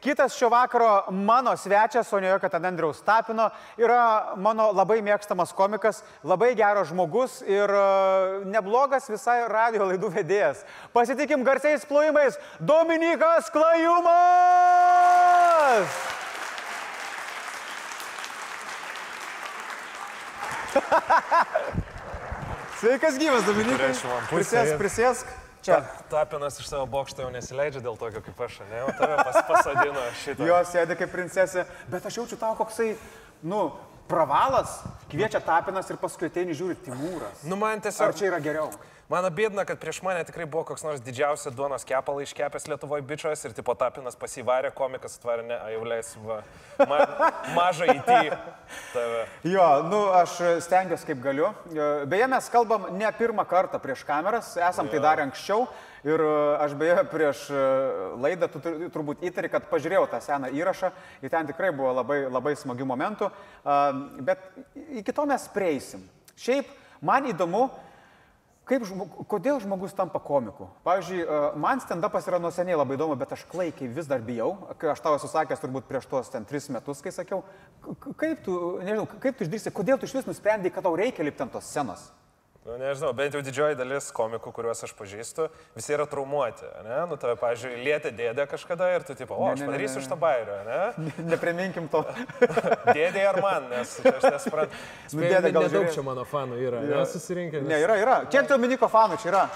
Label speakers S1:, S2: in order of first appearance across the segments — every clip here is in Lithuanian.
S1: kitas šio vakaro mano svečias, o ne jokio ten Andriaus Tapino, yra mano labai mėgstamas komikas, labai geras žmogus ir e, neblogas visai radio laidų vedėjas. Pasitikim garsiais plojimais, Dominikas Klajumas! Sveikas gyvas, Dominikas. Prisėsk, prisėsk. Čia.
S2: Tapinas iš savo bokšto jau nesileidžia dėl tokio kaip aš, ne? O tave pas, pasadino šitą.
S1: Jo sėdi kaip princesė, bet aš jaučiu tau koksai, nu, pravalas, kviečia tapinas ir paskui ateini žiūri Timūras.
S2: Nu man
S1: Ar
S2: tiesiog...
S1: čia yra geriau?
S2: Man abėdina, kad prieš mane tikrai buvo koks nors didžiausias duonos kepalai iškepęs Lietuvoje bičias ir tipo Tapinas pasivarė, komikas atvarė, ne, jau leis, va, ma, mažą įtį tave.
S1: Jo, nu, aš stengiuosi kaip galiu. Beje, mes kalbam ne pirmą kartą prieš kameras, esam tai darę anksčiau. Ir aš beje prieš e, laidą tu tur- turbūt įtari, kad pažiūrėjau tą seną įrašą ir ten tikrai buvo labai, labai smagių momentų. Bet iki to mes prieisim. Šiaip man įdomu, Kaip žmog, kodėl žmogus tampa komiku? Pavyzdžiui, e, man stand-upas yra nuo seniai labai įdomu, bet aš klaikiai vis dar bijau. Kai aš tau esu sakęs turbūt prieš tuos ten tris metus, kai sakiau, kaip tu, nežinau, kaip tu išdrįsi, kodėl tu iš vis nusprendai, kad tau reikia lipti ant tos scenos?
S2: Nu, nežinau, bent jau didžioji dalis komikų, kuriuos aš pažįstu, visi yra traumuoti, ne? Nu, tave, pavyzdžiui, lietė dėdė kažkada ir tu tipo, o, aš padarysiu
S1: ne.
S2: šitą bairį, ne?
S1: Nepriminkim to.
S2: Dėdė ar man, nes aš nesuprantu.
S1: Nu, dėdė, gal žiūrės.
S3: čia mano fanų yra, nesusirinkę.
S1: Ne, yra, yra. Kiek Dominiko fanų čia yra?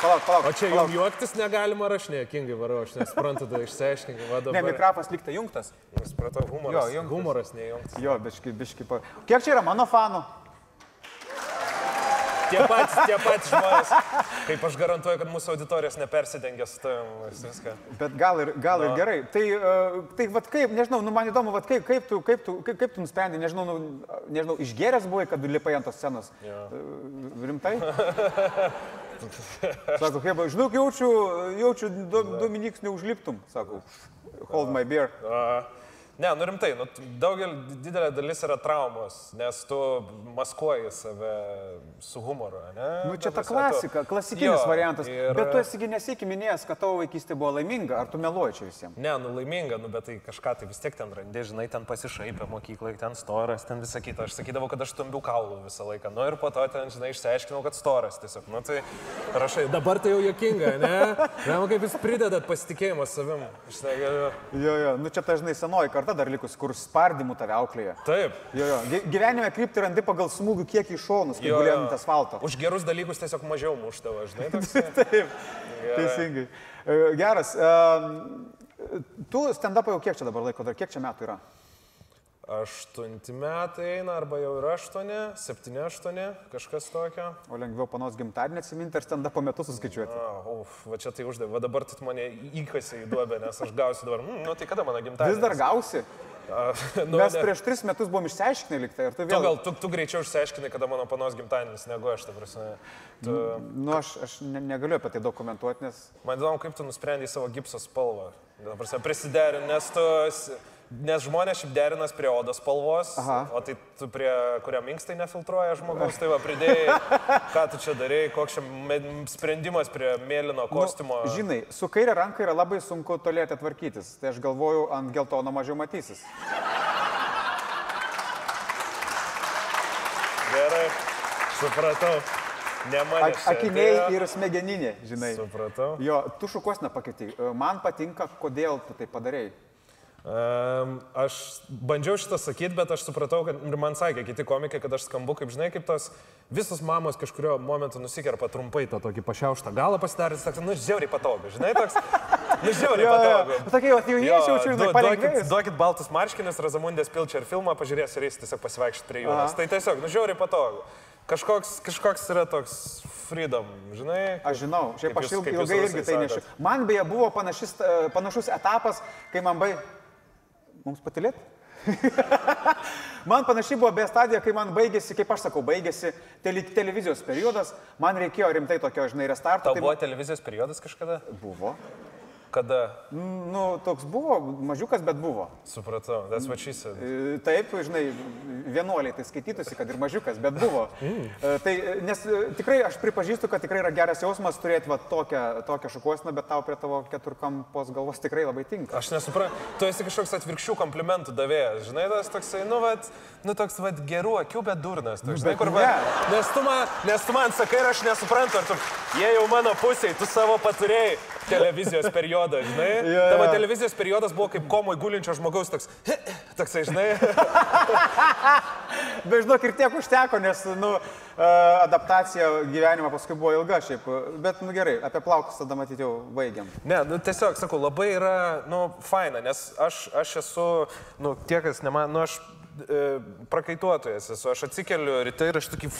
S1: Palauk, palauk.
S3: O čia jums juoktis negalima, ar aš nekingai varau, aš nesuprantu, tada išsiaiškinkime. Va
S1: Ne, mikrofas liktai jungtas.
S2: Supratau, humoras.
S1: Jo, jungtas.
S3: Humoras neįjungtas.
S1: Jo, biški, biški. pa- Kiek čia yra mano fanų?
S2: Tie patys, tie patys žmonės. Kaip aš garantuoju, kad mūsų auditorijos nepersidengia su tavim viską.
S1: Bet gal ir, gal ir gerai. Tai, uh, tai vat kaip, nežinau, nu, man įdomu, vat kaip, kaip, tu, kaip, tu, kaip, kaip tu nusprendai, nežinau, nu, nežinau, išgeręs buvai, kad lipai ant tos scenos. Uh, rimtai? Sako, kaip, žinau, jaučiu, jaučiu do, Dominiks neužliptum, sako, hold my beer.
S2: A, Ne, nu rimtai, nu, daugelį didelė dalis yra traumos, nes tu maskuoji save su humoru, ne?
S1: Nu, čia ta
S2: prasme, tu-
S1: klasika, klasikinis
S2: Jo,
S1: variantas.
S2: ir-
S1: Bet tu esi nesėki minėjęs, kad tavo vaikystė buvo laiminga, ar tu meluoji čia visiems?
S2: Ne, nu laiminga, nu bet tai kažką tai vis tiek ten randė, žinai, ten pasišaipė mokyklai, ten storas, ten visą kitą. Aš sakydavau, kad aš stumbiu kaulų visą laiką. Nu ir po to ten, žinai, išsiaiškinau, kad storas tiesiog. Nu tai rašai,
S3: Dabar tai jau jokinga, ne? Žinoma, kaip jūs pridedat pasitikėjimą savim.
S2: negaliu.
S1: Jo, jo, nu čia dažnai senoji karta dar likus, kur spardymų tave auklėja.
S2: Taip.
S1: Jo, jo, Gy- gyvenime krypti randi pagal smūgių kiekį iš šonus, kai gulėjai ant asfalto.
S2: Už gerus dalykus tiesiog mažiau muštavo, žinai.
S1: Taip, teisingai. E, Geras. Tu stand-upą jau kiek čia dabar laiko, dar kiek čia metų yra?
S2: Aštunti metai eina, arba jau yra aštuoni, septyni, aštuoni, kažkas tokio.
S1: O lengviau panos gimtadienį atsiminti ar stand-upą metus suskaičiuoti?
S2: Uf, va čia tai uždavė, va dabar tu mane įkasi į duobę, nes aš gausiu dabar, mm, nu tai kada mano gimtadienis?
S1: Vis dar gausi?
S2: A, nu,
S1: Mes
S2: ne.
S1: prieš tris metus buvom išsiaiškinę liktai ir tu
S2: Tu
S1: vėl...
S2: gal, tu, tu greičiau išsiaiškinai, kada mano panos gimtadienis, negu aš, ta prasme. Tu,
S1: Nu, aš, aš ne, negaliu apie tai dokumentuoti, nes...
S2: man įdomu, kaip tu nusprendai savo gipso spalvą. Prisiderinti, nes tu... Nes žmonės šiaip derinas prie odos spalvos,
S1: Aha.
S2: o tai tu prie kurio minkstai nefiltruoja žmogaus, tai va pridėjai, ką tu čia darai, koks čia sprendimas prie mėlyno kostiumo.
S1: Nu, žinai, su kairė ranka yra labai sunku tolėti tvarkytis. Tai aš galvoju, ant geltono mažiau matysis.
S2: Gerai, supratau. Ne mane.
S1: Ak akiniai ir smegeninė, žinai.
S2: Supratau.
S1: Jo, tu šukos nepakeitai. Man patinka, kodėl tu tai padarėjai.
S2: Aš bandžiau šitą sakyti, bet aš supratau, kad ir man sakė kiti komikai, kad aš skambu, kaip žinai, kaip tos visos mamos kažkurio momentu nusikerpa trumpai tą tokį pašiauštą galą pasidarė, toks, nu, žiauriai patogu, žinai, toks, nu, žiauriai patogu.
S1: Tokie, jau jauniečiai jaučiu, žinai, palengvėjus.
S2: duokit baltus marškinius, Razamundės Pilčer filmą, pažiūrės ir jis tiesiog pasivaikščioti prie jūros. Tai tiesiog, nu, žiauriai patogu. Kažkoks, kažkoks yra toks freedom, žinai.
S1: Aš žinau, šiaip aš ilgai, ilgai irgi tai nešiu. Man beje buvo panašis, e, panašus etapas, kai man bai... Mums patilėt? Man panašiai buvo be stadija, kai man baigėsi, kaip aš sakau, baigėsi tele, televizijos periodas, man reikėjo rimtai tokio, žinai, restarto. Tai
S2: buvo televizijos periodas kažkada?
S1: Buvo.
S2: Kada?
S1: Nu, toks buvo, mažiukas, bet buvo.
S2: Supratau, that's what she said.
S1: E, Taip, žinai, vienuoliai tai skaitytųsi, kad ir mažiukas, bet buvo. E, Tai, nes e, tikrai aš pripažįstu, kad tikrai yra geras jausmas turėti va, tokią, tokią šukuosiną, bet tau prie tavo keturkampos galvos tikrai labai tinka.
S2: Aš nesuprantu, tu esi kažkoks atvirkščių komplimentų davėjas, žinai, tas toksai, nu, vat, nu toks, vat, gerų akių, bet durnas. Toks, žinai, kur, va, nes, tu man, nes tu man sakai ir aš nesuprantu, ar tu, jie jau mano pusėje, tu savo paturėjai televizijos periodą, žinai.
S1: Jo,
S2: Tavo
S1: jo.
S2: televizijos periodas buvo kaip komoj gulinčio žmogaus toks, toksai, žinai.
S1: Bet žinok, ir tiek užteko, nes, nu, e, adaptacija gyvenimo paskui buvo ilga šiaip. Bet, nu gerai, apie plaukus tada matyti jau baigiam.
S2: Ne, nu tiesiog, sakau, labai yra, nu, faina, nes aš, aš esu, nu, tie, kas ne man, nu, aš prakaituotojas esu, aš atsikeliu ryte ir aš tokį,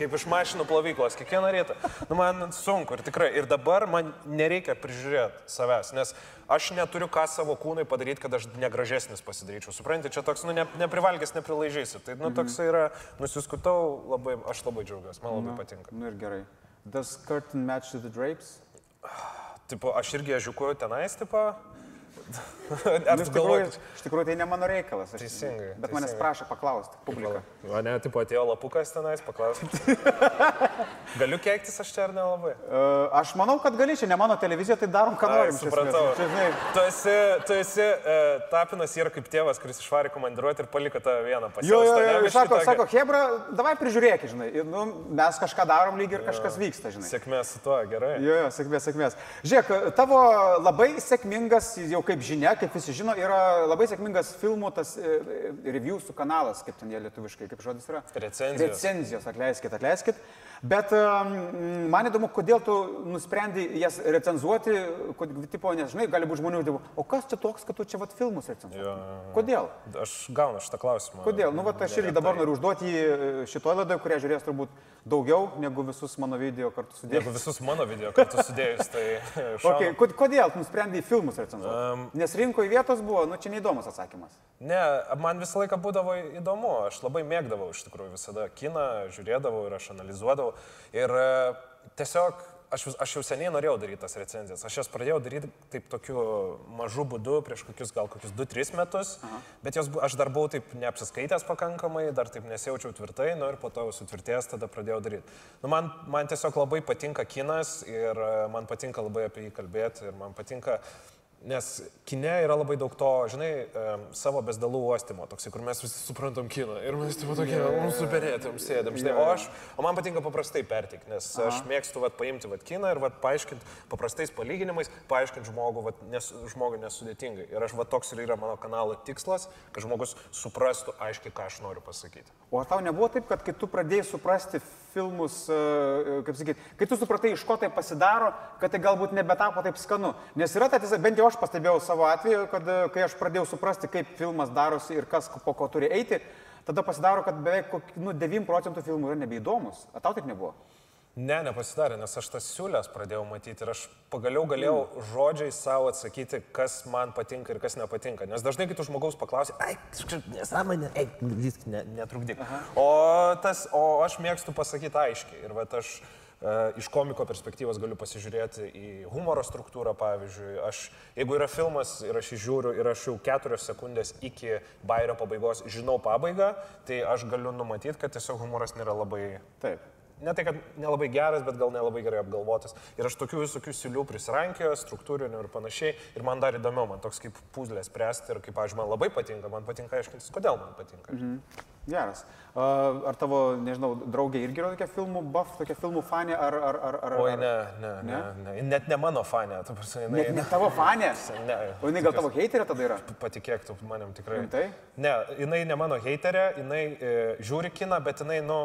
S2: kaip iš mašinų plovyklos, kiekvieną rytą. Nu, man sunku ir tikrai, ir dabar man nereikia prižiūrėti savęs, nes aš neturiu ką savo kūnui padaryti, kad aš negražesnis pasidaryčiau. Suprantate, čia toks, nu, ne, neprivalgęs, neprilaižysi. Tai, nu, toks yra, nusiskutau, labai, aš labai džiaugiuosi, man labai patinka.
S1: Nu ir gerai. Does curtain match the drapes?
S2: Tipo, aš irgi ežiukuoju tenais, tipo. Ar
S1: Nu,
S2: tu galvoji,
S1: iš tikrųjų tai ne mano reikalas. Aš,
S2: Teisingai,
S1: Bet manęs
S2: teisingai.
S1: prašo paklausti, publika.
S2: O ne, tipo atėjo lapukas tenais, paklausti. Galiu keiktis aš čia ar nelabai?
S1: Uh, aš manau, kad gali, čia ne mano televizija, tai darom, ką norim.
S2: supratau.
S1: Čia, žinai,
S2: Tu esi, tu esi uh, Tapinas yra kaip tėvas, kuris išvarė komandiruoti ir paliko tave vieną
S1: Jo,
S2: pasiūlyti.
S1: jo, jo, ir sako, sako, Hebra, davai prižiūrėk, žinai. Ir, nu, mes kažką darom lyg ir kažkas vyksta, žinai.
S2: Sėkmės su tuo, gerai.
S1: Jo, jo, sėkmės, sėkmės. Žiūrėk, tavo labai sėkmingas, jau kaip žinia, kaip visi žino, yra labai sėkmingas filmų tas e, e, reviewsų kanalas, kaip ten jie lietuviškai, kaip žodis yra.
S2: Recenzijos.
S1: Recenzijos, atleiskit, atleiskit. Bet man įdomu, kodėl tu nusprendai jas recenzuoti, kod, tipo, nes, žinai, gali būti žmonių, tipo, o kas čia toks, kad tu čia vat filmus recenzuoji?
S2: Jo, jo, jo.
S1: Kodėl?
S2: Aš gaunu šitą klausimą.
S1: Kodėl? Nu, va, aš irgi dabar noriu užduoti jį šitoje laidoje, kurią žiūrės turbūt daugiau negu visus mano video kartu sudėjus.
S2: Jeigu visus mano video kartu sudėjus, tai...
S1: Okay,
S2: šaunu.
S1: kod- kodėl tu nusprendai filmus recenzuoti? Um, Nes rinkoje vietos buvo, nu čia neįdomus atsakymas.
S2: Ne, man visą laiką būdavo įdomu, aš labai mėgdavau iš tikrųjų visada kiną, žiūrėdavau ir aš analizuodavau. Ir e, tiesiog aš, aš jau seniai norėjau daryti tas recenzijas. Aš jas pradėjau daryti taip tokiu mažu būdu prieš kokius gal kokius 2-3 metus, Aha. bet jos, aš dar buvau taip neapsiskaitęs pakankamai, dar taip nesijaučiau tvirtai, nu ir po to jau sutvirtėjęs tada pradėjau daryti. Nu, man, man tiesiog labai patinka kinas ir e, man patinka labai apie jį kalbėti ir man patinka Nes kine yra labai daug to, žinai, savo bezdalų uostimo, toksai, kur mes visi suprantam kiną. Ir mes taip tokie, mums superėtėm, sėdėm, žinai. O, aš, o man patinka paprastai perteikti, nes Aha. aš mėgstu vat, paimti vat, kiną ir vat, paaiškinti paprastais palyginimais, paaiškinti žmogų, vat, nes, žmogų nesudėtingai. Ir aš vat, toks ir yra mano kanalo tikslas, kad žmogus suprastų aiškiai, ką aš noriu pasakyti.
S1: O tau nebuvo taip, kad kai tu pradėjai suprasti filmus, e, kaip sakyti, kai tu supratai, iš ko tai pasidaro, kad tai galbūt nebetapo taip skanu. Nes yra ta tiesa, bent jau aš pastebėjau savo atveju, kad e, kai aš pradėjau suprasti, kaip filmas darosi ir kas po ko turi eiti, tada pasidaro, kad beveik nu, 9 procentų filmų yra nebeįdomus. Ar tau taip nebuvo?
S2: Ne, nepasidarė, nes aš tas siūlės pradėjau matyti ir aš pagaliau galėjau mm. žodžiais savo atsakyti, kas man patinka ir kas nepatinka. Nes dažnai kitų žmogaus paklausia, ai, nesąmonė, ei, viskas ne, netrukdyk. O, tas, o aš mėgstu pasakyti aiškiai. Ir va, aš e, iš komiko perspektyvos galiu pasižiūrėti į humoro struktūrą, pavyzdžiui. Aš, jeigu yra filmas ir aš žiūriu ir aš jau keturios sekundės iki bairio pabaigos žinau pabaigą, tai aš galiu numatyti, kad tiesiog humoras nėra labai
S1: Taip.
S2: Ne tai, kad nelabai geras, bet gal nelabai gerai apgalvotas. Ir aš tokių visokių silių prisirankėjau, struktūrinių ir panašiai. Ir man dar įdomiau, man toks kaip puzlės spręsti ir kaip, aš man labai patinka, man patinka aiškintis, kodėl man patinka. Mhm.
S1: Geras. A, Ar tavo, nežinau, draugė irgi yra tokia filmų buff, tokia filmų fanė, ar... ar, ar, ar
S2: Oi,
S1: ar-
S2: ne, ne, ne, ne, net ne mano fanė, tu prasme,
S1: Net
S2: jinai...
S1: ne tavo fanė.
S2: Ne,
S1: O jinai gal tavo heiterė tada yra?
S2: Patikėk, tu manim tikrai.
S1: Rimtai?
S2: Ne, jinai ne mano haiterė, jinai e, žiūri kiną, bet jinai, nu,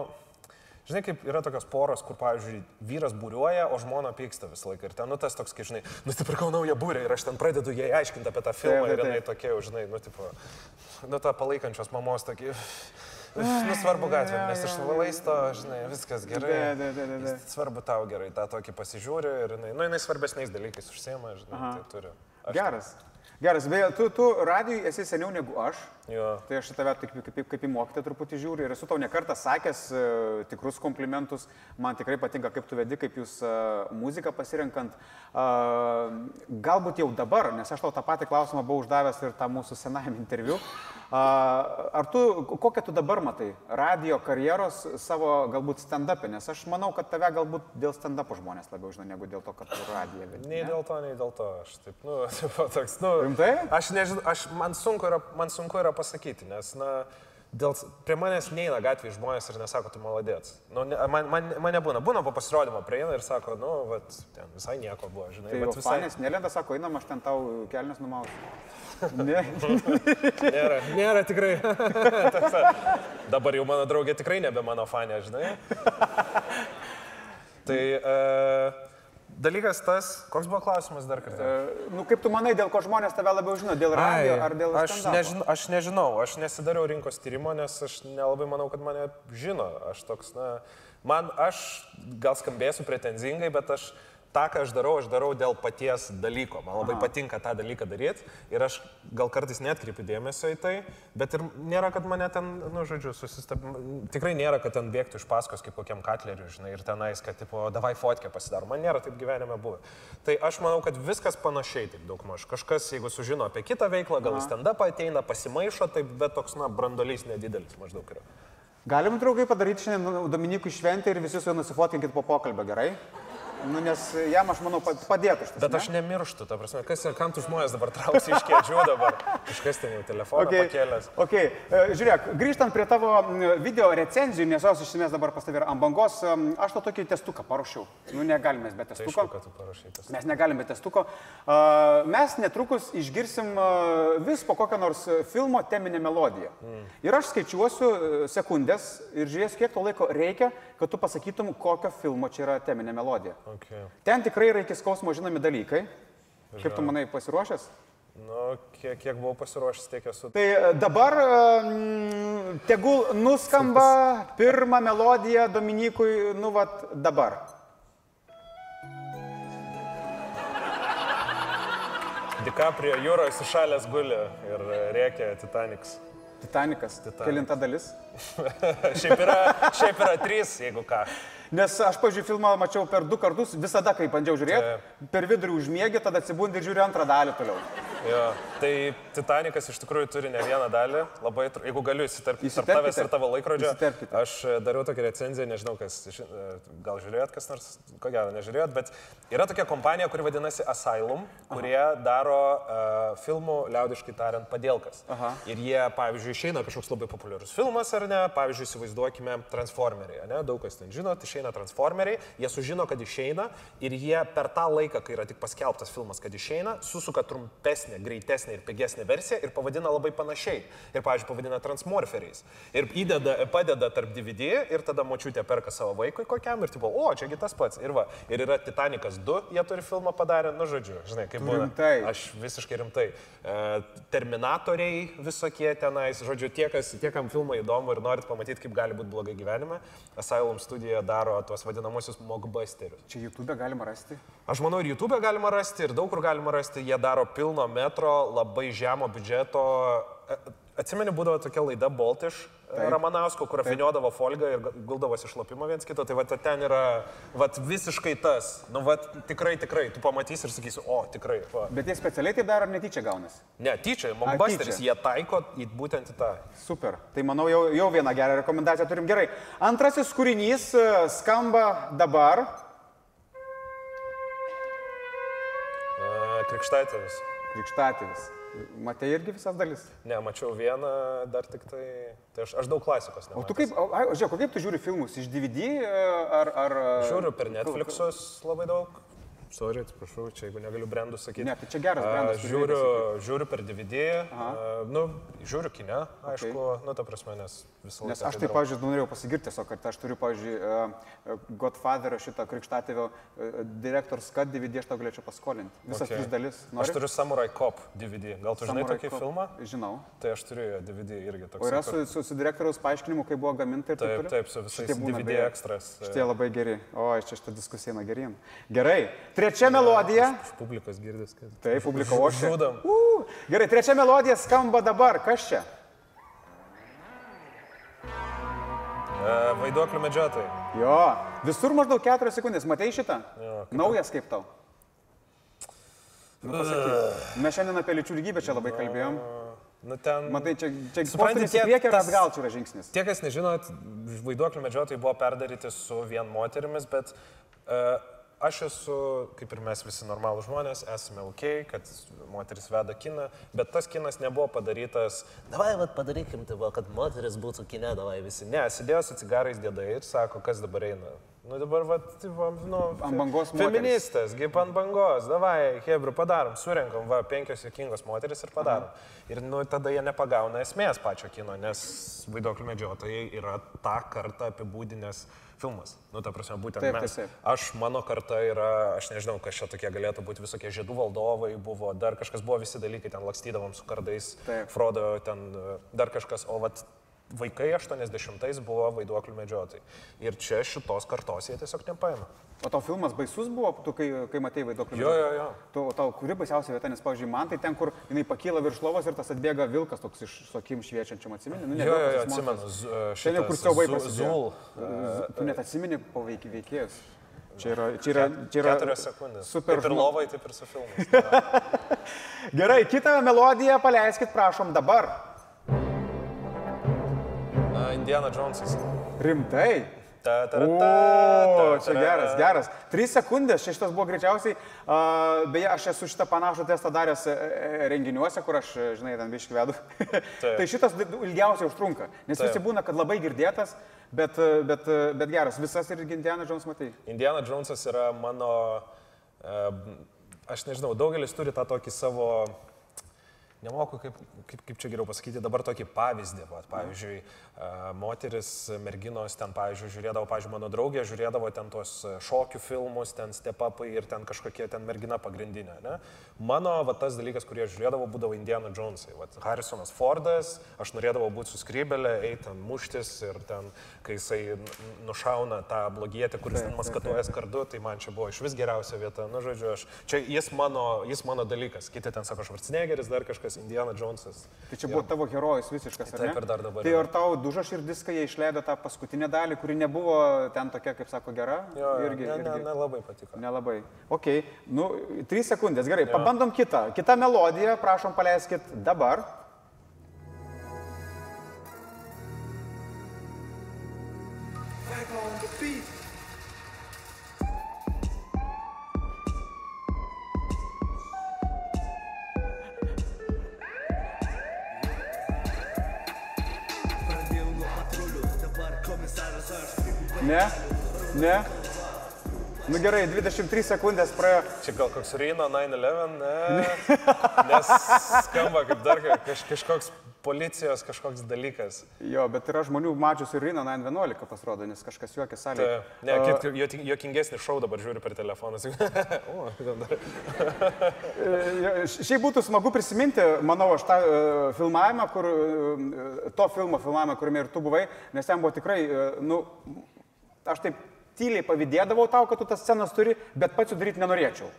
S2: žinai, kaip yra tokios poros, kur, pavyzdžiui, vyras būriuoja, o žmona pyksta visą laiką. Ir ten, nu, tas toks, kai, žinai, nusipirkau naują būrę ir aš ten pradedu jai aiškinti apie tą filmą
S1: Taip, taip,
S2: ir jinai tokia, žinai, nu, tipo, nu, tą palaikančios mamos tokį. Nu, svarbu gatvė, nes iš valaisto, žinai, viskas gerai.
S1: Da, da, da, da.
S2: Svarbu tau gerai, tą tokį pasižiūri ir, nu, jinai svarbesniais dalykais užsiema, žinai, tai turi. Aš
S1: Geras. Geras, beje, tu, tu radijui esi seniau negu aš.
S2: Jo.
S1: Tai aš tave taip, kaip, kaip, kaip į mokytą truputį žiūriu ir esu tau nekartą sakęs e, tikrus komplimentus. Man tikrai patinka, kaip tu vedi, kaip jūs e, muziką pasirenkant. E, galbūt jau dabar, nes aš tau tą patį klausimą buvau uždavęs ir tą mūsų senajam interviu. Ar tu, kokią tu dabar matai radio karjeros savo galbūt stand-up'e? Nes aš manau, kad tave galbūt dėl stand-up'o žmonės labiau žino negu dėl to, kad tu radiją vedi.
S2: Nei
S1: ne?
S2: dėl to, nei dėl to. Aš taip, nu, taip, toks, nu.
S1: Rimtai?
S2: Aš nežinau, aš, man, sunku yra, man sunku yra pasakyti, nes, na, dėl, prie manęs neina gatvėje žmonės ir nesako, tu maladėts. Nu, ne, man, man, man nebūna. Būna po pasirodymo prieina ir sako, nu, vat, ten visai nieko buvo, žinai.
S1: Tai
S2: visai
S1: fanės nelenda, sako, einam, aš ten tau kelnes numausiu. Ne.
S2: nėra, nėra tikrai. Dabar jau mano draugė tikrai nebe mano fanė, žinai. tai uh, dalykas tas, koks buvo klausimas dar kartą?
S1: E, Nu, kaip tu manai, dėl ko žmonės tave labiau žino? Dėl radio
S2: Ai,
S1: ar dėl
S2: aš, nežinau, aš nežinau, aš nesidariau rinkos tyrimo, nes aš nelabai manau, kad mane žino. Aš toks, na, man, aš gal skambėsiu pretenzingai, bet aš tą, ką aš darau, aš darau dėl paties dalyko. Man labai Aha. patinka tą dalyką daryti ir aš gal kartais netkreipiu dėmesio į tai, bet ir nėra, kad mane ten, nu, žodžiu, susistabdė. Tikrai nėra, kad ten bėgtų iš paskos kaip kokiam katleriui, žinai, ir tenais, kad, tipo, davai fotkę pasidaro. Man nėra taip gyvenime buvę. Tai aš manau, kad viskas panašiai taip daug maž. Kažkas, jeigu sužino apie kitą veiklą, gal į stand-upą ateina, pasimaišo, taip, bet toks, na, brandolys nedidelis maždaug yra.
S1: Galim, draugai, padaryti šiandien Dominikui šventę ir visi su juo nusifotinkit po pokalbio, gerai? Nu, nes jam, aš manau, pa- padėtų šitas.
S2: Bet aš nemirštu, ta prasme, kas ir kam tu žmonės dabar trauksi iš kėdžių dabar. Kažkas ten jau telefoną okay. pakėlęs.
S1: Okay. e, Žiūrėk, grįžtant prie tavo video recenzijų, nes jos išsimės dabar pas yra ant bangos, aš to tokį testuką paruošiau. Nu, negalim mes be
S2: Tai
S1: testuko.
S2: aišku, kad tu parašai tas.
S1: Mes negalim be testuko. Mes netrukus išgirsim vis po kokią nors filmo teminę melodiją. Mm. Ir aš skaičiuosiu e, sekundės ir žiūrėsiu, kiek to laiko reikia, kad tu pasakytum, kokio filmo čia yra teminė melodija.
S2: Okay.
S1: Ten tikrai yra iki skausmo žinomi dalykai. Kaip tu manai, pasiruošęs?
S2: Nu, kiek, kiek buvau pasiruošęs, tiek esu.
S1: Tai e, dabar mm, tegul nuskamba pirmą melodiją Dominikui, nu vat dabar.
S2: DiCaprio jūroje sušalęs guli ir rėkia Titanics.
S1: Titanikas.
S2: Titanic.
S1: Kelinta dalis.
S2: šiaip, yra, šiaip yra trys, jeigu ką.
S1: Nes aš, pažiūrėjau, filmą mačiau per du kartus, visada, kai bandžiau žiūrėti, per vidurį užmėgi, tada atsibundi ir žiūri antrą dalį toliau.
S2: Jo. Tai Titanikas iš tikrųjų turi ne vieną dalį. Labai, jeigu galiu įsiterpti tarp tavęs ir tavo laikrodžio. Aš e, dariau tokią recenziją, nežinau, kas, e, gal žiūrėjot kas nors, ko gero nežiūrėjot, bet yra tokia kompanija, kuri vadinasi Asylum, kurie daro uh, filmų, liaudiškai tariant, padėlkas.
S1: Aha.
S2: Ir jie, pavyzdžiui, išeina kažkoks labai populiarus filmas ar ne, pavyzdžiui, įsivaizduokime Transformeriai, ne, daug kas ten žino, tai išeina Transformeriai, jie sužino, kad išeina ir jie per tą laiką, kai yra tik paskelbtas filmas, kad išeina, susuka trumpesnę, greitesnę ir pigesnę versiją ir pavadina labai panašiai. Ir, pavyzdžiui, pavadina Transmorferiais. Ir įdeda, padeda tarp DVD ir tada močiutė perka savo vaikui kokiam ir tipo, o, čiagi tas pats. Ir va, ir yra Titanikas 2, jie turi filmą padarę, nu žodžiu, žinai, kaip
S1: rimtai?
S2: Aš visiškai rimtai. E, Terminatoriai visokie tenais, žodžiu, tie, kas, tie, kam filmai įdomu ir norit pamatyti, kaip gali būti blogai gyvenime, Asylum studija daro tuos vadinamosius mockbusterius.
S1: Čia YouTube galima rasti.
S2: Aš manau, ir YouTube galima rasti, ir daug kur galima rasti. Jie daro pilno metro, labai žemo biudžeto. E, Atsimeni, būdavo tokia laida Baltiš Ramanausko, kur apviniodavo folgą ir guldavosi išlapimą viens kito. Tai va ten yra va, visiškai tas. Nu, va, tikrai, tikrai. Tu pamatysi ir sakysi, o, tikrai. Va.
S1: Bet jie specialiai tai daro ar netyčia gaunasi.
S2: Ne, tyčia, mockbusteris, jie taiko į būtent į tą.
S1: Super. Tai manau, jau, jau vieną gerą rekomendaciją turim. Gerai. Antrasis kūrinys e, skamba dabar.
S2: E, Krikštatėvis.
S1: Krikštatėvis. Matai irgi visas dalis.
S2: Ne, mačiau vieną, dar tik tai. Tai aš, aš daug klasikos.
S1: O tu
S2: nematęs.
S1: kaip, o, ai, o žiūrėk, kaip tu žiūri filmus? Iš DVD e, ar... ar e,
S2: Žiūriu per Netflix'us labai daug. Sorry, atsiprašau, čia jeigu negaliu brandų sakyti.
S1: Ne, tai čia geras brandas,
S2: A, Žiūriu, žiūriu per DVD. A, nu, žiūriu kine, aišku, okay. nu, ta prasme, nes visą laiką.
S1: Nes aš
S2: tai
S1: taip,
S2: darau.
S1: pavyzdžiui, norėjau pasigirti tiesiog, kad aš turiu, pavyzdžiui, e, Godfather šitą krikštatėvio direktors kad DVD aš tau galėčiau paskolinti. Visas okay. tris dalis.
S2: Aš
S1: Nori?
S2: turiu Samurai Cop DVD. Gal tu žinai
S1: Samurai
S2: tokį
S1: Cop.
S2: filmą?
S1: Žinau.
S2: Tai aš turiu DVD irgi toks.
S1: O yra su, su, su direktoriaus paaiškinimu, kaip buvo gaminta ir taip
S2: Taip,
S1: toliau?
S2: taip, su visais DVD ekstras.
S1: Šitie labai geri. O, čia šitą diskusiją eina geriem. Gerai. Trečia melodija.
S2: Iš publikos girdis, kad.
S1: Taip, publika ošia.
S2: Žudam.
S1: Uh, Gerai, trečia melodija skamba dabar. Kas čia?
S2: E, vaiduoklių medžiotojai.
S1: Jo, visur maždaug 4 sekundės. Matei šitą? Naujas kaip tau? Nu, pasakyk. Mes šiandien apie lyčių lygybę čia labai kalbėjom.
S2: Nu, ten...
S1: Matai, čia, čia į
S2: tie-
S1: priekį ir atgal čia yra žingsnis.
S2: Tie, kas nežinot, vaiduoklių medžiotojai buvo perdaryti su vien moterimis, bet uh, aš esu, kaip ir mes visi normalūs žmonės, esame ok, kad moteris veda kiną, bet tas kinas nebuvo padarytas, davai, vad padarykim, tai va, kad moteris būtų kine, davai visi. Ne, sėdėjo su cigarais dėdai ir sako, kas dabar eina. Nu dabar, va, tai, va, nu,
S1: Ant bangos.
S2: Feministas, kaip ant bangos, davai, Hebra, padarom, surenkam, va, penkios jokingos moteris ir padarom. Ir nu, tada jie nepagauna esmės pačio kino, nes vaiduoklių medžiotojai yra tą kartą apibūdinęs filmas. Nu, ta prasme, būtent
S1: Taip,
S2: mes.
S1: taip, taip.
S2: Aš, mano karta yra, aš nežinau, kas čia tokie galėtų būti, visokie žiedų valdovai buvo, dar kažkas buvo, visi dalykai, ten lakstydavom su kardais,
S1: Taip.
S2: Frodo, ten dar kažkas, o vat vaikai 80-ais buvo vaiduoklių medžiotojai. Ir čia šitos kartos jie tiesiog nepaėmė.
S1: O tau filmas baisus buvo, tu kai, kai matei vaiduoklį?
S2: Jo, jo, jo.
S1: Tu, tau kuri baisiausia vieta, nes, pavyzdžiui, man tai ten, kur jinai pakyla virš lovos ir tas atbėga vilkas toks iš sokim šviečiančiam, atsimeni? Nu, ne
S2: Jo, jo, jo, atsimenu. e,
S1: jau kur siaubai prasidėjo.
S2: Zul.
S1: Z- Tu net atsimeni poveikį veikėjus. Čia yra, čia yra, čia yra
S2: Keturios sekundės.
S1: super
S2: Kaip ir lovai, taip ir su filmu.
S1: Gerai, kitą melodiją paleiskit, prašom, dabar.
S2: Indiana Jonesas.
S1: Rimtai.
S2: Ta, ta, ta, ta,
S1: čia
S2: ta,
S1: geras,
S2: ta.
S1: geras. Trys sekundės, čia šitas buvo greičiausiai. Uh, beje, aš esu šitą panašų testą daręs e, e, renginiuose, kur aš, žinai, ten biški vedu. tai šitas ilgiausiai užtrunka. Nes
S2: Taip.
S1: visi būna, kad labai girdėtas, bet, e, bet, bet geras. Visas ir Indiana Jones matai.
S2: Indiana Jonesas yra mano, e, aš nežinau, daugelis turi tą tokį savo, nemoku kaip, kaip, kaip čia geriau pasakyti, dabar tokį pavyzdį. Vat, pavyzdžiui, e, moteris, merginos ten, pavyzdžiui, žiūrėdavo, pavyzdžiui, mano draugė žiūrėdavo ten tuos šokių filmus, ten stepapai ir ten kažkokie ten mergina pagrindinė. Ne? Mano va, tas dalykas, kurį aš žiūrėdavau, būdavo Indiana Jonesai. Vat, Harrisonas Fordas, aš norėdavau būti su skrybelė, eiti ten muštis ir ten, kai jisai nušauna tą blogietį, kuris ten maskatuoja kardu, tai man čia buvo iš vis geriausia vieta. Nu, žodžiu, aš, čia jis mano, jis mano dalykas. Kiti ten sako Schwarzeneggeris, dar kažkas, Indiana Jonesas.
S1: Tai čia buvo tavo herojus visiškas, ar ne?
S2: Taip, ir dar dabar
S1: Tai ar tau dužo širdis, kai jie išleido tą paskutinę dalį, kuri nebuvo ten tokia, kaip sako, gera?
S2: Jo, jo,
S1: irgi,
S2: ne, ne,
S1: irgi.
S2: nelabai patiko.
S1: Nelabai. Ok, nu, trys sekundės, gerai, pabandom kitą. Kita melodija, prašom paleiskit dabar. Ne, ne. Nu gerai, 23 sekundės praėjo.
S2: Čia gal koks Reino 9-11, ne. Nes skamba kaip dar ka- kaž, kažkoks policijos kažkoks dalykas.
S1: Jo, bet yra žmonių mačiusių ir Rino 911 pasirodo, nes kažkas juokia
S2: Tai,
S1: salėje.
S2: ne, kit, jo- jokingesnį šau dabar žiūri per telefoną. o, dar.
S1: Šiaip būtų smagu prisiminti, manau, aš tą e, filmavimą, kur, e, to filmo filmavimą, kuriame ir tu buvai, nes ten buvo tikrai, e, nu, aš taip tyliai pavydėdavau tau, kad tu tas scenas turi, bet pats jų daryti nenorėčiau.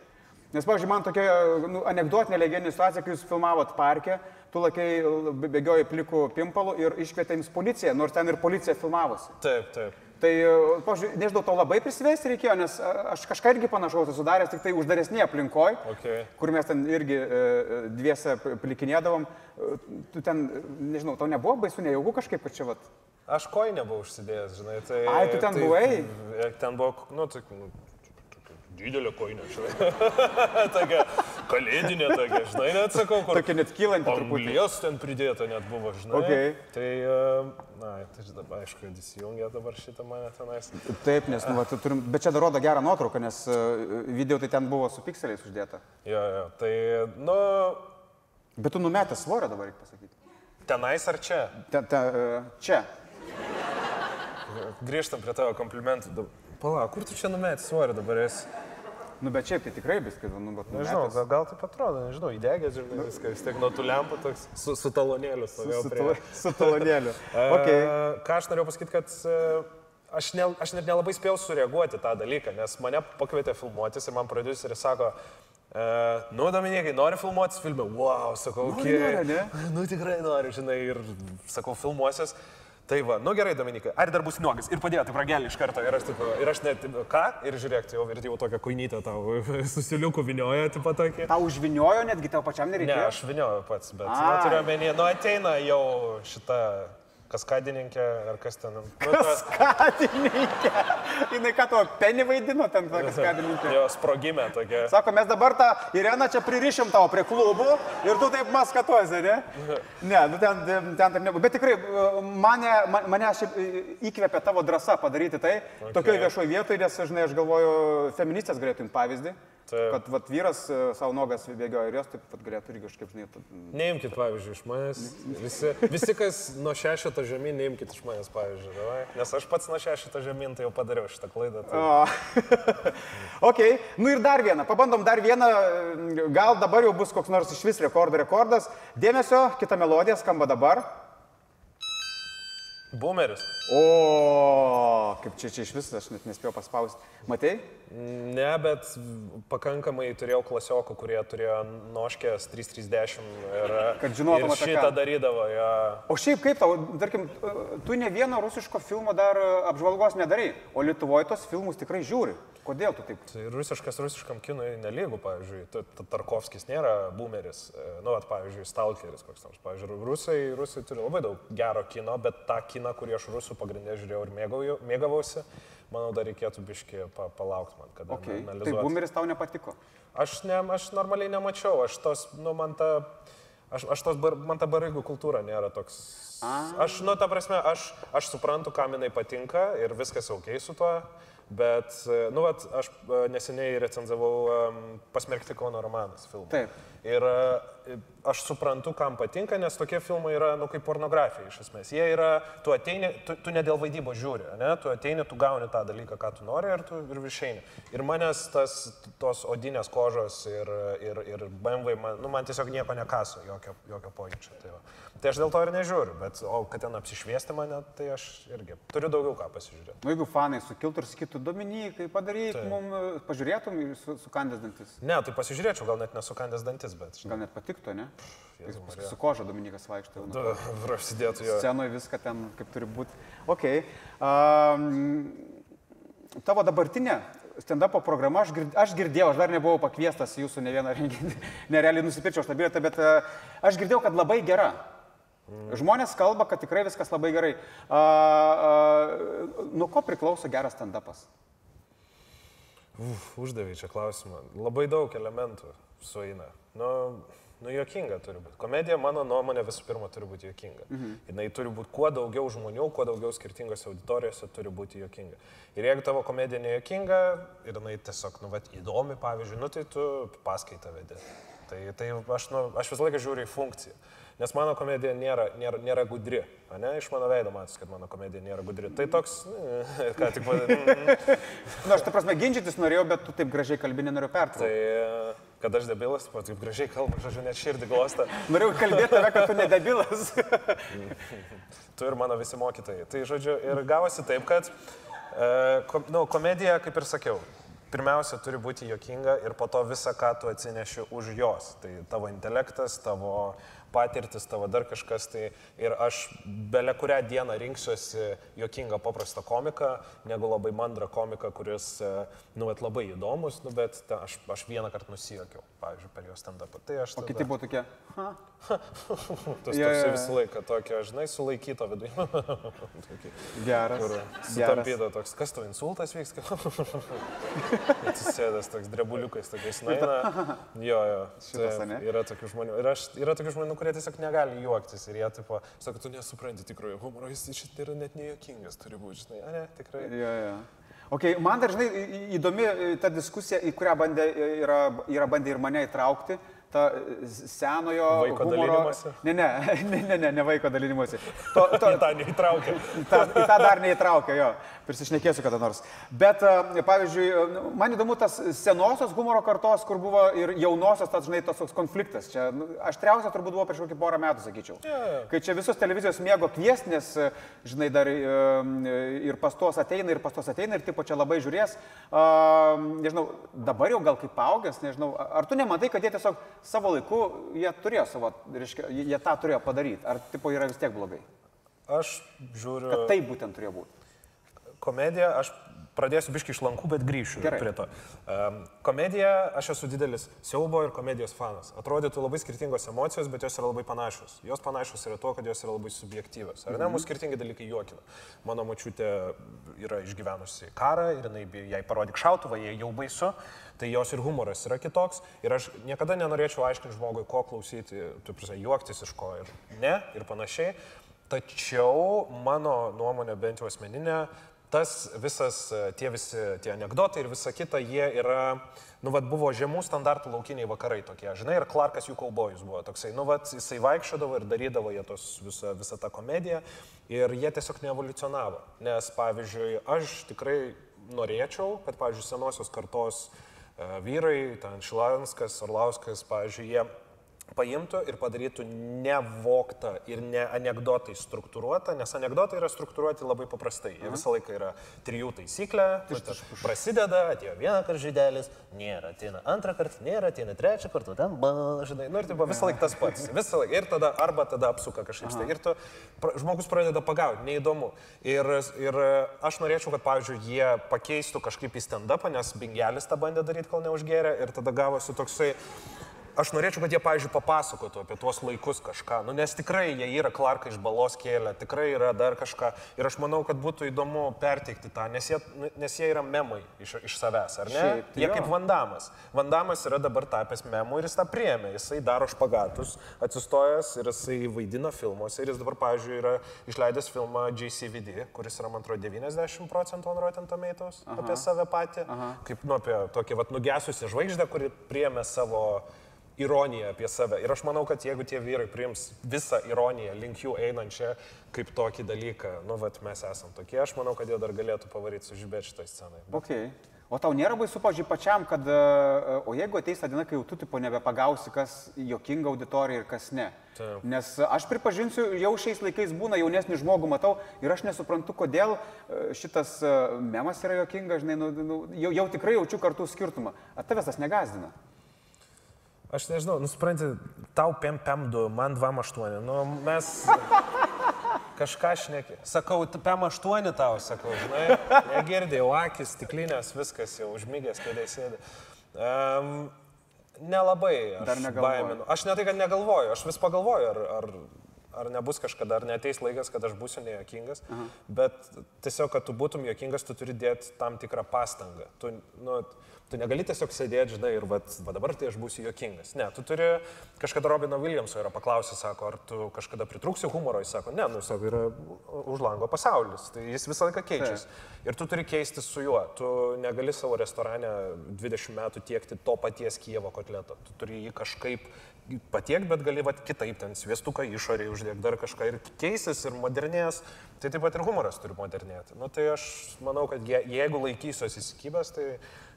S1: Nes, pavyzdžiui, man tokia nu, anegdotinė legendinė situacija, kai jūs filmavot parke, tu lakiai bėgioji plikų pimpalų ir iškvietė jums policiją, nors ten ir policija filmavosi.
S2: Taip, taip.
S1: Tai, pavyzdžiui, nežinau, tau labai prisivesti reikėjo, nes aš kažką irgi panašaus esu daręs, tik tai uždaresnėje aplinkoje,
S2: Okay.
S1: kur mes ten irgi e, e, dviese plikinėdavom. Tu ten, nežinau, tau nebuvo baisu, nejauku kažkaip, kad čia vat.
S2: Aš koinę buvau užsidėjęs, žinai. Tai,
S1: Ai, tu ten
S2: tai,
S1: buvai?
S2: Ten buvo, nu, tai, nu, didelė koinė, žinai. tokia kalėdinė, tokia, žinai, net sakau, kur.
S1: Tokia net kylanti truputį.
S2: Anglies ten pridėta net buvo, žinai.
S1: Okay.
S2: Tai, e, na, tai dabar, aišku, įsijungia dabar šitą mane tenais.
S1: Taip, nes, nu, va, tu turim, bet čia dar rodo gerą nuotrauką, nes e, video tai ten buvo su pikseliais uždėta.
S2: Jo, jo, tai, nu,
S1: Bet tu numetęs svorio dabar, reikia pasakyti.
S2: tenais ar čia?
S1: Te, te, e, čia.
S2: Grįžtam prie tavo komplimentų. Palauk, kur tu čia numet svorį dabar esi?
S1: Nu, bet šiaip tai tikrai viskas, nu, bet
S2: Nežinau, gal, gal taip atrodo, nežinau, įdegęs ir viskas, vis tiek nuo tų lempų toks su, su talonėliu
S1: Su,
S2: prie.
S1: tala- su talonėliu.
S2: E,
S1: Okay.
S2: Ką aš norėjau pasakyti, kad e, aš, ne, aš net nelabai spėjau sureaguoti tą dalyką, nes mane pakvietė filmuotis ir man produceris sako, E, nu, Dominikai, nori filmuotis filmą? Wow, sakau, kiek.
S1: ne?
S2: Nu, tikrai noriu, žinai, ir sakau, filmuosios. Tai va, nu gerai, Dominikai, ar dar bus nuogas? Ir padėjo, tai pragelį iš karto. Ir aš, tipo, ir aš net, ką? Ir žiūrėk, jau, ir jau tokią kuinytę tau susiliukų vinioja, tipo tokį.
S1: Tau užviniojo, netgi tau pačiam
S2: Ne,
S1: nereikėjo.
S2: aš vinioju pats, bet, nu, turiu omeny, nu, ateina jau šita kaskadininkė, ar kas ten. Nu,
S1: Kaskadininkė. Jis ką to penį vaidino ten, ta kaskadininkė.
S2: Jo sprogime tokia.
S1: Sako, mes dabar tą Ireną čia pririšim tau prie klubų ir tu taip maskatuosi, ne? Ne, nu ten, ten taip nebuvo. Bet tikrai mane, man- mane šiaip įkvėpė tavo drąsa padaryti tai okay. tokioje viešoje vietoje, nes, žinai, aš galvoju, feministės galėtų imti pavyzdį.
S2: Taip.
S1: Kad vat, vyras e, savo nogas bėgioja ir jos taip pat galėtų irgi kažkaip, žinai, tad-
S2: Neimkit pavyzdžiui iš manęs. Visi, visi kas nuo šešito žemyn, neimkit iš manęs pavyzdžiui. Davai. Nes aš pats nuo šešito žemyn tai jau padariau šitą klaidą. Tai...
S1: O. ok, nu ir dar vieną, pabandom dar vieną, gal dabar jau bus koks nors iš vis rekordo rekordas. Dėmesio, kita melodija skamba dabar.
S2: Boomeris.
S1: O, kaip čia, čia iš vis, aš net nespėjau paspausti. Matei?
S2: Ne, bet pakankamai turėjau klasiokų, kurie turėjo noškės 330 ir,
S1: Kad žinotum apie
S2: šitą darydavo. Ja.
S1: O šiaip kaip tau, tarkim, tu ne vieno rusiško filmo dar apžvalgos nedarai, o Lietuvoje tos filmus tikrai žiūri. Kodėl tu taip?
S2: Tai rusiškas rusiškam kinui nelygų, pavyzdžiui, Tarkovskis nėra boomeris, e, nu, at, pavyzdžiui, Stalkeris koks nors. Pavyzdžiui, rusai, rusai turi labai daug gero kino, bet tą kiną, kurį aš rusų pagrindė žiūrėjau ir mėgauju- mėgavausi, manau, dar reikėtų biški pa, palaukti man, kada
S1: Okay. Tai
S2: analizuoti.
S1: boomeris tau nepatiko.
S2: Aš, ne, aš normaliai nemačiau, aš tos, nu, man ta, aš, aš tos, bar, man ta barigų kultūra nėra toks. Aš, nu, ta prasme, aš, aš suprantu, kam jinai patinka ir viskas ok su tuo, bet, nu, vat, aš e, neseniai recenzavau um, Pasmerkti Kauno romanas filmą.
S1: Taip.
S2: Ir e, aš suprantu, kam patinka, nes tokie filmai yra, nu, kaip pornografija iš esmės. Jie yra, tu ateini, tu, tu ne dėl vaidybos žiūri, ne? tu ateini, tu gauni tą dalyką, ką tu nori ir tu ir išeini. Ir manęs tas, tos odinės kožos ir, ir, ir BMW, man, nu, man tiesiog nieko nekaso, jokio, jokio pojūčio. Tai, va. tai aš dėl to ir nežiūriu, bet, o kad ten apsišviesti mane, tai aš irgi turiu daugiau ką pasižiūrėti.
S1: Nu, jeigu fanai sukiltų ir sakytų, Dominikai, padaryk, mums pažiūrėtum ir su, su kandės dantis.
S2: Ne, tai pasižiūrėčiau, gal net nesukandęs dantis, bet, žinai,
S1: Gal net patiktų, ne?
S2: Jėzau
S1: Paskui. Su koža Dominikas vaikšto. jau.
S2: prasidėtų jo.
S1: Scenoje viską ten kaip turi būti. Ok. Um, tavo dabartinė stand-up programa, aš, gird, aš girdėjau, aš dar nebuvau pakviestas jūsų ne vieną renginį, nerealiai nusipirčiau aš tą bilietą, bet uh, aš girdėjau, kad labai gera. Žmonės kalba, kad tikrai viskas labai gerai. Uh, uh, nuo ko priklauso geras stand-upas?
S2: Uf, uždavė čia klausimą. Labai daug elementų sueina. Nu, nu jokinga turi būti. Komedija, mano nuomonė, visų pirma turi būti jokinga. Mhm. Jis turi būti kuo daugiau žmonių, kuo daugiau skirtingose auditorijose turi būti jokinga. Ir jeigu tavo komedija nejokinga ir jinai tiesiog, nu, vat, įdomi, pavyzdžiui, nu, tai tu paskaitą vedi. Tai, tai aš, nu, aš visą laiką žiūriu į funkciją. Nes mano komedija nėra, nėra, nėra gudri. Ne? Iš mano veido matosi, kad mano komedija nėra gudri. Tai toks, ką tik vadinau.
S1: Na, aš tą prasme ginčytis norėjau, bet tu taip gražiai kalbė, nenoriu pertraukti.
S2: Tai, kad aš debilas, po taip gražiai kalbu, žodžiu, net širdį glostą.
S1: Norėjau kalbėti tave, kad tu nedebilas.
S2: Tu ir mano visi mokytojai. Tai, žodžiu, ir gavosi taip, kad, e, kom, nu, komedija, kaip ir sakiau, pirmiausia turi būti jokinga ir po to visą, ką tu atsineši už jos. Tai tavo intelektas, tavo patirtis, tavo dar kažkas. Tai ir aš belė kurią dieną rinksiuosi jokingą paprastą komiką, negu labai mandrą komiką, kuris, e, nu, bet labai įdomus, nu, bet ta, aš, aš vieną kartą nusijokiau, pavyzdžiui, per jo stand-upą. Tai aš...
S1: O
S2: tada-
S1: kiti buvo tokie. Ha.
S2: Tas
S1: jo,
S2: toksai
S1: jo.
S2: visą laiką tokio, žinai, sulaikyto viduje.
S1: Geras.
S2: Kur sutampyta toks, kas tau insultas vyks? Atsisėdęs toks drebuliukais tokiais, na, eina. Jo, jo.
S1: Šitas, ane?
S2: Yra tokių žmonių. Ir aš, yra tokių žmonių, kurie tiesiog negali juoktis. Ir jie, tipo, sako, tu nesupranti tikrojo humoro, jis šit yra net nejuokingas, turi būti, žinai. A, ne, tikrai.
S1: Jo, jo. Okay, man į- įdomi e, ta diskusija, į kurią bandė, e, yra, yra bandė ir mane įtraukti, ta e, senojo
S2: Vaiko
S1: humoro...
S2: dalinimosi?
S1: Ne, ne, ne, ne, ne, ne vaiko dalinimuose. To, to,
S2: Į tą neįtraukė.
S1: tą, į tą dar neįtraukė, jo. Prisišnekėsiu kada nors. Bet, e, pavyzdžiui, e, man įdomu tas senosios humoro kartos, kur buvo ir jaunosios, tas, žinai, tas toks konfliktas. Čia nu, aštriausia turbūt buvo prieš kokį porą metų, sakyčiau.
S2: Jo.
S1: Kai čia visos televizijos mėgo kviesti, nes, e, žinai, dar e, ir pastos ateina, ir pastos ateina, ir tipo čia labai žiūrės. Nežinau, dabar jau gal kaip augęs, nežinau, ar tu nematai, kad jie tiesiog savo laiku, jie turėjo savo, reiškia, jie tą turėjo padaryti, ar tipo yra vis tiek blogai?
S2: Aš žiūriu.
S1: Kad taip būtent turėjo būti.
S2: Komediją, aš pradėsiu biški iš lankų, bet grįšiu
S1: Gerai.
S2: prie to. Um, komedija, aš esu didelis siaubo ir komedijos fanas. Atrodytų labai skirtingos emocijos, bet jos yra labai panašios. Jos panašios yra tuo, kad jos yra labai subjektyvios. Ar ne, mūsų skirtingi dalykai juokina. Mano mačiutė yra išgyvenusi karą ir jinai, jai parodyk šautuvą, jai jau baisu. Tai jos ir humoras yra kitoks. Ir aš niekada nenorėčiau aiškinti žmogui, ko klausyti, tu prasme, juoktis iš ko ir ne, ir panašiai. Tačiau mano nuomonė, bent jau asmeninė, tas visas, e, tie visi tie anegdotai ir visa kita, jie yra, nu, vad buvo žemų standartų laukiniai vakarai tokie, žinai, ir Clarkas jų kaubojus buvo toksai, nu, vad jisai vaikščiodavo ir darydavo jie tos visą, visą tą komediją ir jie tiesiog neevoliucionavo. Nes, pavyzdžiui, aš tikrai norėčiau, kad, pavyzdžiui, senosios kartos e, vyrai, ten Šilanskas, Orlauskas, pavyzdžiui, jie paimtų ir padarytų nevoktą ir ne anegdotai struktūruotą, nes anegdotai yra struktūruoti labai paprastai. Jie visą laiką yra trijų taisyklė, prasideda, atėjo vieną kartą žydelis, nėra, ateina antrą kartą, nėra, ateina trečią kartą, ten bal, žinai, nu ir tai visą laiką tas pats. Visą laiką. Ir tada arba tada apsuka kažkaip. Tai. Ir tu, pra, žmogus pradeda pagauti, neįdomu. Ir, ir aš norėčiau, kad, pavyzdžiui, jie pakeistų kažkaip į stand-upą, nes Bingelis tą bandė daryti, kol neužgėrė. Ir tada gavosi toksai Aš norėčiau, kad jie, pavyzdžiui, papasakotų apie tuos laikus kažką, nu, nes tikrai jie yra Clarką iš balos kėlę, tikrai yra dar kažką. Ir aš manau, kad būtų įdomu perteikti tą, nes jie, nu, nes jie yra memai iš, iš savęs, ar ne?
S1: Šiaip, tai
S2: jie
S1: jo.
S2: kaip Vandamas. Vandamas yra dabar tapęs memu ir jis tą priemė. Jisai daro špagatus, atsistojęs ir jisai vaidina filmuose. Ir jis dabar, pavyzdžiui, yra išleidęs filmą JCVD, kuris yra, man atrodo, 90 procentų on Rotten Tomatoes apie save patį. Kaip, nu, apie tokį, vat, nugesusią žvaigždę, kuri priemė savo ironiją apie save. Ir aš manau, kad jeigu tie vyrai priims visą ironiją link jų einančią kaip tokį dalyką, nu, vat mes esam tokie, aš manau, kad jie dar galėtų pavaryti sužibėti šitą sceną.
S1: Okay. O tau nėra baisu, pažiūrėjau, pačiam, kad, e, o jeigu ateis ta diena, kai jau tu tipo nebepagausi, kas jokinga auditorija ir kas ne.
S2: Taip.
S1: Nes aš pripažinsiu, jau šiais laikais būna jaunesnį žmogų matau ir aš nesuprantu, kodėl e, šitas e, memas yra jokingas, žinai, nu, nu, jau, jau tikrai jaučiu kartų skirtumą. Ar tavęs tas negazdina?
S2: Aš nežinau, nusprendži, tau 5-5-2, man 2-8, nu mes kažką šneki. Sakau, tu 5-8 tau, sakau, žinai, negirdėjau, akis, stiklinės, viskas jau užmygęs, kai sėdi. Um, nelabai. aš
S1: Dar negalvoji.
S2: baiminu. Aš ne tai, kad negalvoju, aš vis pagalvoju, ar, ar, ar nebus kažkada, ar neteis laikas, kad aš būsiu nejuokingas, bet tiesiog, kad tu būtum juokingas, tu turi dėti tam tikrą pastangą. Tu, nu, tu negali tiesiog sėdėti, žinai, ir vat, va dabar tai aš būsiu juokingas. Ne, tu turi, kažkada Robino Williamso yra paklausęs, sako, ar tu kažkada pritruksi humoro, jis sako, ne, nu, sako, yra už lango pasaulis, tai jis visą laiką keičiasi. Ir tu turi keistis su juo, tu negali savo restorane 20 metų tiekti to paties Kievo kotleto, tu turi jį kažkaip patiek, bet gali vat, kitaip ten sviestuką išorėje uždėk dar kažką ir keisis ir modernės, tai taip pat ir humoras turi modernėti. Nu, tai aš manau, kad je, jeigu laikysiuosi įsikibęs, tai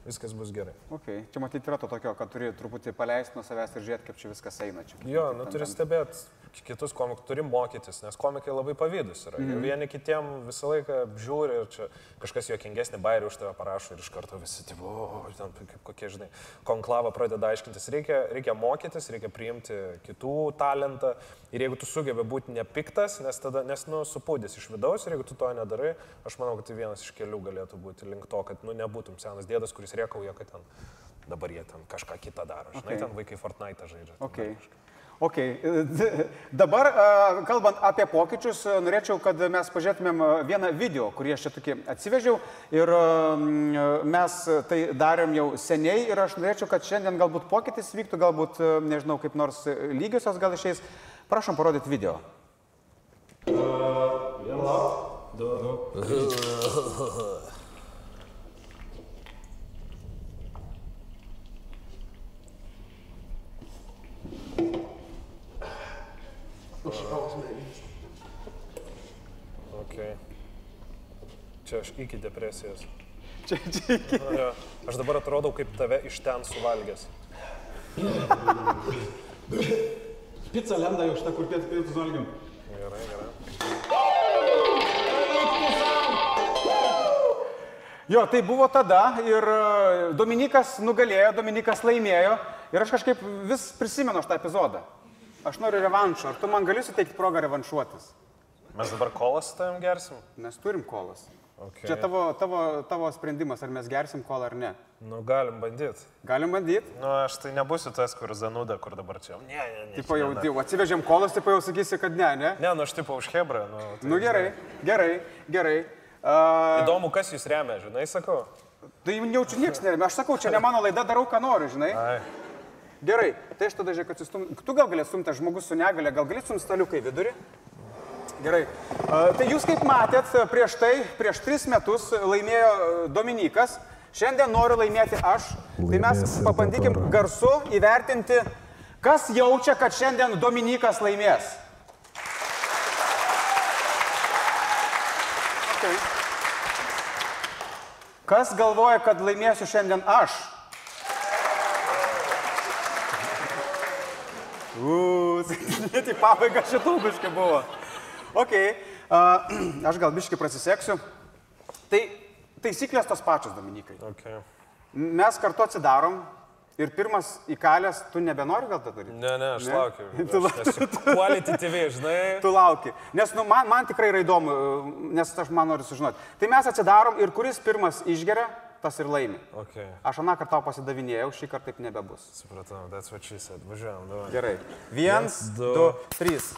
S2: viskas bus gerai.
S1: Okay. Čia matyti yra to tokio, kad turi truputį paleisti nuo savęs ir žiūrėti, kaip čia viskas eina. Čia,
S2: Jo, nu turi stebėti kitus komikus, turi mokytis, nes komikai labai pavydus yra. Mm. Vieni kitiem visą laiką žiūri ir čia kažkas juokingesnį bairį už tave parašo ir iš karto visi, tipo, o, ten kaip kokie, žinai, konklava pradeda aiškintis. Reikia, reikia mokytis, reikia priimti kitų talentą ir jeigu tu sugebi būti nepiktas, nes tada, nes, nu, supūdės iš vidaus ir jeigu tu to nedarai, aš manau, kad tai vienas iš kelių galėtų būti link to, kad, nu, nebūtum senas dėdas, kuris riekauja, kad ten dabar jie ten kažką kitą daro. Žinai,
S1: Okay.
S2: ten vaikai Fortnite žaidžia.
S1: Okay.
S2: kažką.
S1: Okay. Dabar, kalbant apie pokyčius, norėčiau, kad mes pažiūrėtumėm vieną video, kurį aš čia tokį atsivežiau. Ir mes tai darėm jau seniai ir aš norėčiau, kad šiandien galbūt pokytis vyktų, galbūt, nežinau, kaip nors lygiosios gal išeis. Prašom parodyti video.
S2: Okay. Čia aš iki depresijos.
S1: Čia, čia iki.
S2: Jo. Aš dabar atrodau kaip tave iš ten suvalgęs.
S4: Pica lenda jau šitą, kur pietų valgiam.
S2: Gerai, gerai.
S1: Jo, tai buvo tada ir e, Dominikas nugalėjo, Dominikas laimėjo ir aš kažkaip vis prisimenu šitą epizodą. Aš noriu revanšo, ar tu man gali suteikti progą revanšuotis?
S2: Mes dabar kolas su tavim gersim?
S1: Mes turim kolas.
S2: Okay.
S1: Čia tavo, tavo, tavo sprendimas, ar mes gersim kolą ar ne.
S2: Nu, galim bandyti.
S1: Galim bandyti?
S2: Nu, aš tai nebūsiu tas, kur zanuda, kur dabar čia. Ne, ne, ne.
S1: Tipo jau, jau atsivežėm kolas, tipo jau sakysi, kad ne, ne?
S2: Ne, nu aš tipo už Hebrą. Nu, tai,
S1: Nu gerai, gerai, gerai. Uh,
S2: Įdomu, kas jūs remia, žinai, sakau.
S1: tai jaučiu niekas neremia. Aš sakau, čia ne mano laida, darau, ką noriu, žinai.
S2: Ai.
S1: Gerai, tai aš tada žiūrėk, kad atsistum... Tu gal galėtum stumti žmogus su negale, gal galėtum staliukai vidurį? Gerai. Tai jūs kaip matėt, prieš tai, prieš tris metus laimėjo Dominikas, šiandien noriu laimėti aš. Tai mes pabandykim garsu įvertinti, kas jaučia, kad šiandien Dominikas laimės. Okay. Kas galvoja, kad laimėsiu šiandien aš? net į pabaigą šitų biškai buvo. Ok, uh, aš gal biškai prasiseksiu. Tai taisyklės tos pačios, Dominikai.
S2: Okay.
S1: Mes kartu atsidarom ir pirmas įkalęs, tu nebenori gal tą daryti?
S2: Ne, ne, aš
S1: Ne?
S2: laukiu.
S1: Tu
S2: esu Quality TV, žinai.
S1: Tu lauki. Nes nu, man, man tikrai yra įdomu, nes aš man noriu sužinoti. Tai mes atsidarom ir kuris pirmas išgeria, tas ir laimi.
S2: Okay.
S1: Aš aną kartą tau pasidavinėjau, šį kartą taip nebebus.
S2: Supratau, that's what she said. Važiuojam, davai.
S1: Gerai. Vienas,
S2: Viens,
S1: du,
S2: du.
S1: trys.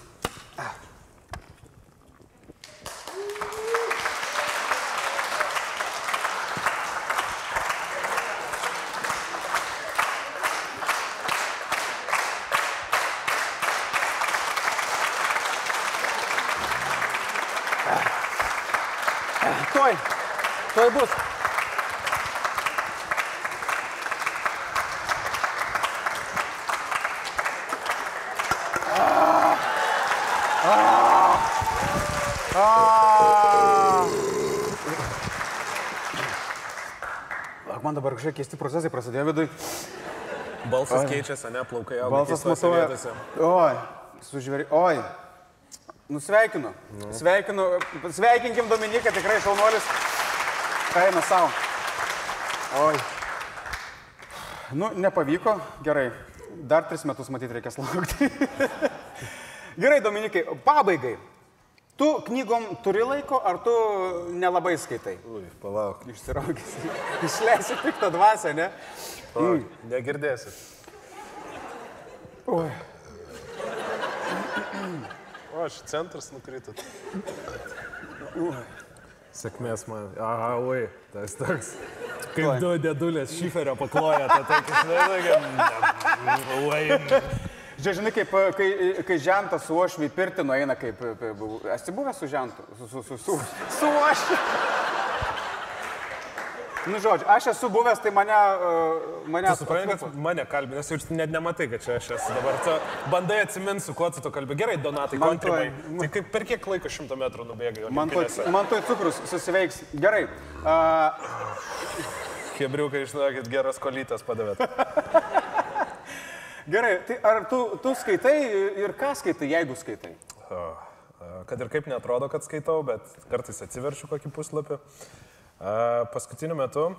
S1: Tuoj, tuoj bus. Man dabar kažkokie keisti procesai prasidėjo vidui.
S2: Balsas keičiasi, ne, plaukai auga.
S1: Balsas matuoja. Oi, sužveri. Oi. Nusveikinu. Sveikinu. Sveikinkim Dominiką, tikrai šaunuolis. Kaina savo. Oi. Nu, nepavyko. Gerai. Dar tris metus matyti reikės laukti. Gerai, Dominikai, pabaigai. Tu knygom turi laiko, ar tu nelabai skaitai?
S2: Ui, palauk.
S1: Išsiraukęs. Išleisi piktą dvasę, ne?
S2: palauk. Negirdėsit.
S1: Oi.
S2: O, aš centras nukritot.
S3: Sėkmės man. Aha, oi, tas toks. Kaip du dėdulės šiferio pakloja, tai taip išveikia. Oi.
S1: Žinai, žinai, kaip kai, kai žentas su ošviai pirti nueina, kaip... Esi buvęs su žentu? Su, su, su, su, su ošviu. Nu, žodžiu, aš esu buvęs, tai mane... mane
S2: Tu supranti, kad mane kalbė, nes jau net nematai, kad čia aš esu dabar. Tu bandai atsiminti, su kuo tu to kalbė. Gerai, Donatai,
S1: Man
S2: kontrimai.
S1: tuoj-
S2: Tai kaip, per kiek laiko šimto metrų nubėgai?
S1: Man man to cukrus susiveiks. Gerai. Uh,
S2: Kebriukai, žinokit, geras kolytas padavėt.
S1: gerai, tai ar tu, tu skaitai ir ką skaitai, jeigu skaitai?
S2: Kad ir kaip netrodo, kad skaitau, bet kartais atsiverčiu kokį puslapį. Paskutiniu metu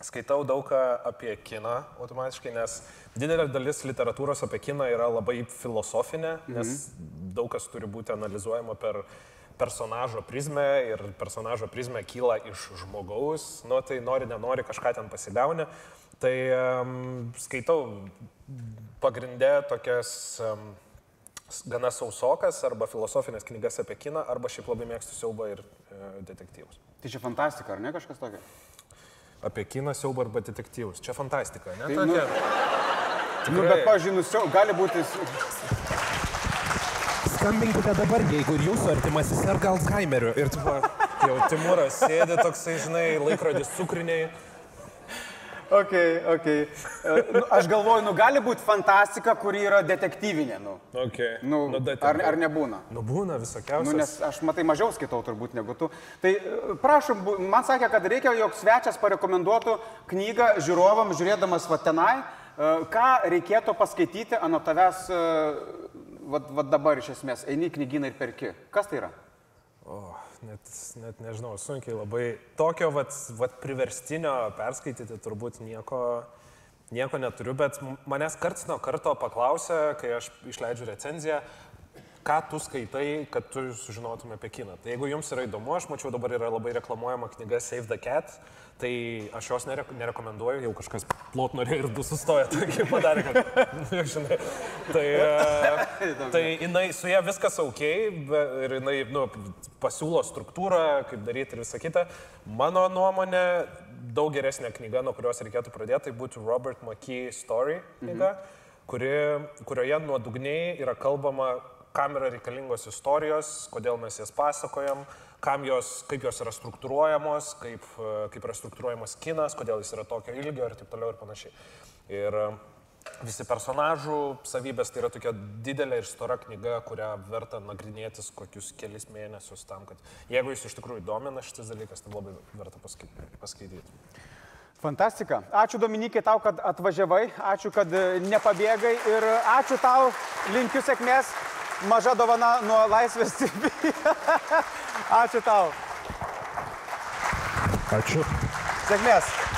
S2: skaitau daug apie kiną automatiškai, nes didelė dalis literatūros apie kiną yra labai filosofinė, nes daug kas turi būti analizuojama per personažo prizmę ir personažo prizmė kyla iš žmogaus, nu tai nori, nenori kažką ten pasigauni. Tai um, skaitau pagrindė tokias um, gana sausokas arba filosofinės knygas apie kiną, arba šiaip labai mėgstu siaubą ir e, detektyvus.
S1: Tai čia fantastika, ar ne kažkas tokio?
S2: Apie kiną, siaubą arba detektyvus. Čia fantastika, ne?
S1: Tai, nu,
S2: Tokia.
S1: Nu, bet, pažinusio, gali būti...
S3: Skambinkite dabar, jeigu ir jūsų artimasis serga Alzheimeriu.
S2: Ir tu, jau Timūras sėdi toksai, žinai, laikrodis cukriniai.
S1: Ok, ok. E, Nu, aš galvoju, nu gali būti fantastika, kuri yra detektyvinė. Nu,
S2: Okay.
S1: nu,
S2: ten
S1: ar, ar nebūna?
S2: Nu, būna visokiausių.
S1: Nu, nes aš matai mažiau skaitau turbūt negu tu. Tai e, prašom, man sakė, kad reikia, jog svečias parekomenduotų knygą žiūrovam, žiūrėdamas va tenai, e, ką reikėtų paskaityti ant tavęs va, va dabar iš esmės. Eini į knygyną ir perki. Kas tai yra?
S2: O, net, net nežinau, sunkiai labai. Tokio vat, vat priverstinio perskaityti turbūt nieko, nieko neturiu, bet manęs karts nuo karto paklausia, kai aš išleidžiu recenziją, ką tu skaitai, kad tu sužinotum apie kiną. Tai jeigu jums yra įdomu, aš mačiau dabar yra labai reklamuojama knyga Save the Cat, tai aš jos nere nerekomenduoju, jau kažkas plot norėjo ir du sustoja, tokį padarė, kad, nu, žinai, tai, tai jinai, su ją viskas ok ir jinai nu, pasiūlo struktūrą, kaip daryti ir visą kitą. Mano nuomonė, daug geresnė knyga, nuo kurios reikėtų pradėti, tai būtų Robert McKee Story knyga, kuri, kurioje nuodugniai yra kalbama, kam yra reikalingos istorijos, kodėl mes jas pasakojam, jos, kaip jos yra struktūruojamos, kaip, e, kaip yra struktūruojamas kinas, kodėl jis yra tokio ilgio ir taip toliau ir panašiai. Ir e, visi personažų savybės tai yra tokia didelė ir stora knyga, kurią verta nagrinėtis kokius kelis mėnesius tam, kad jeigu jūs iš tikrųjų domina šitas dalykas, tai labai verta paskai- paskaityti.
S1: Fantastika. Ačiū Dominikai tau, kad atvažiavai, ačiū, kad e, nepabėgai ir ačiū tau, linkiu sėkmės, maža dovana nuo Laisvės TV. ačiū tau.
S2: Ačiū.
S1: Sėkmės.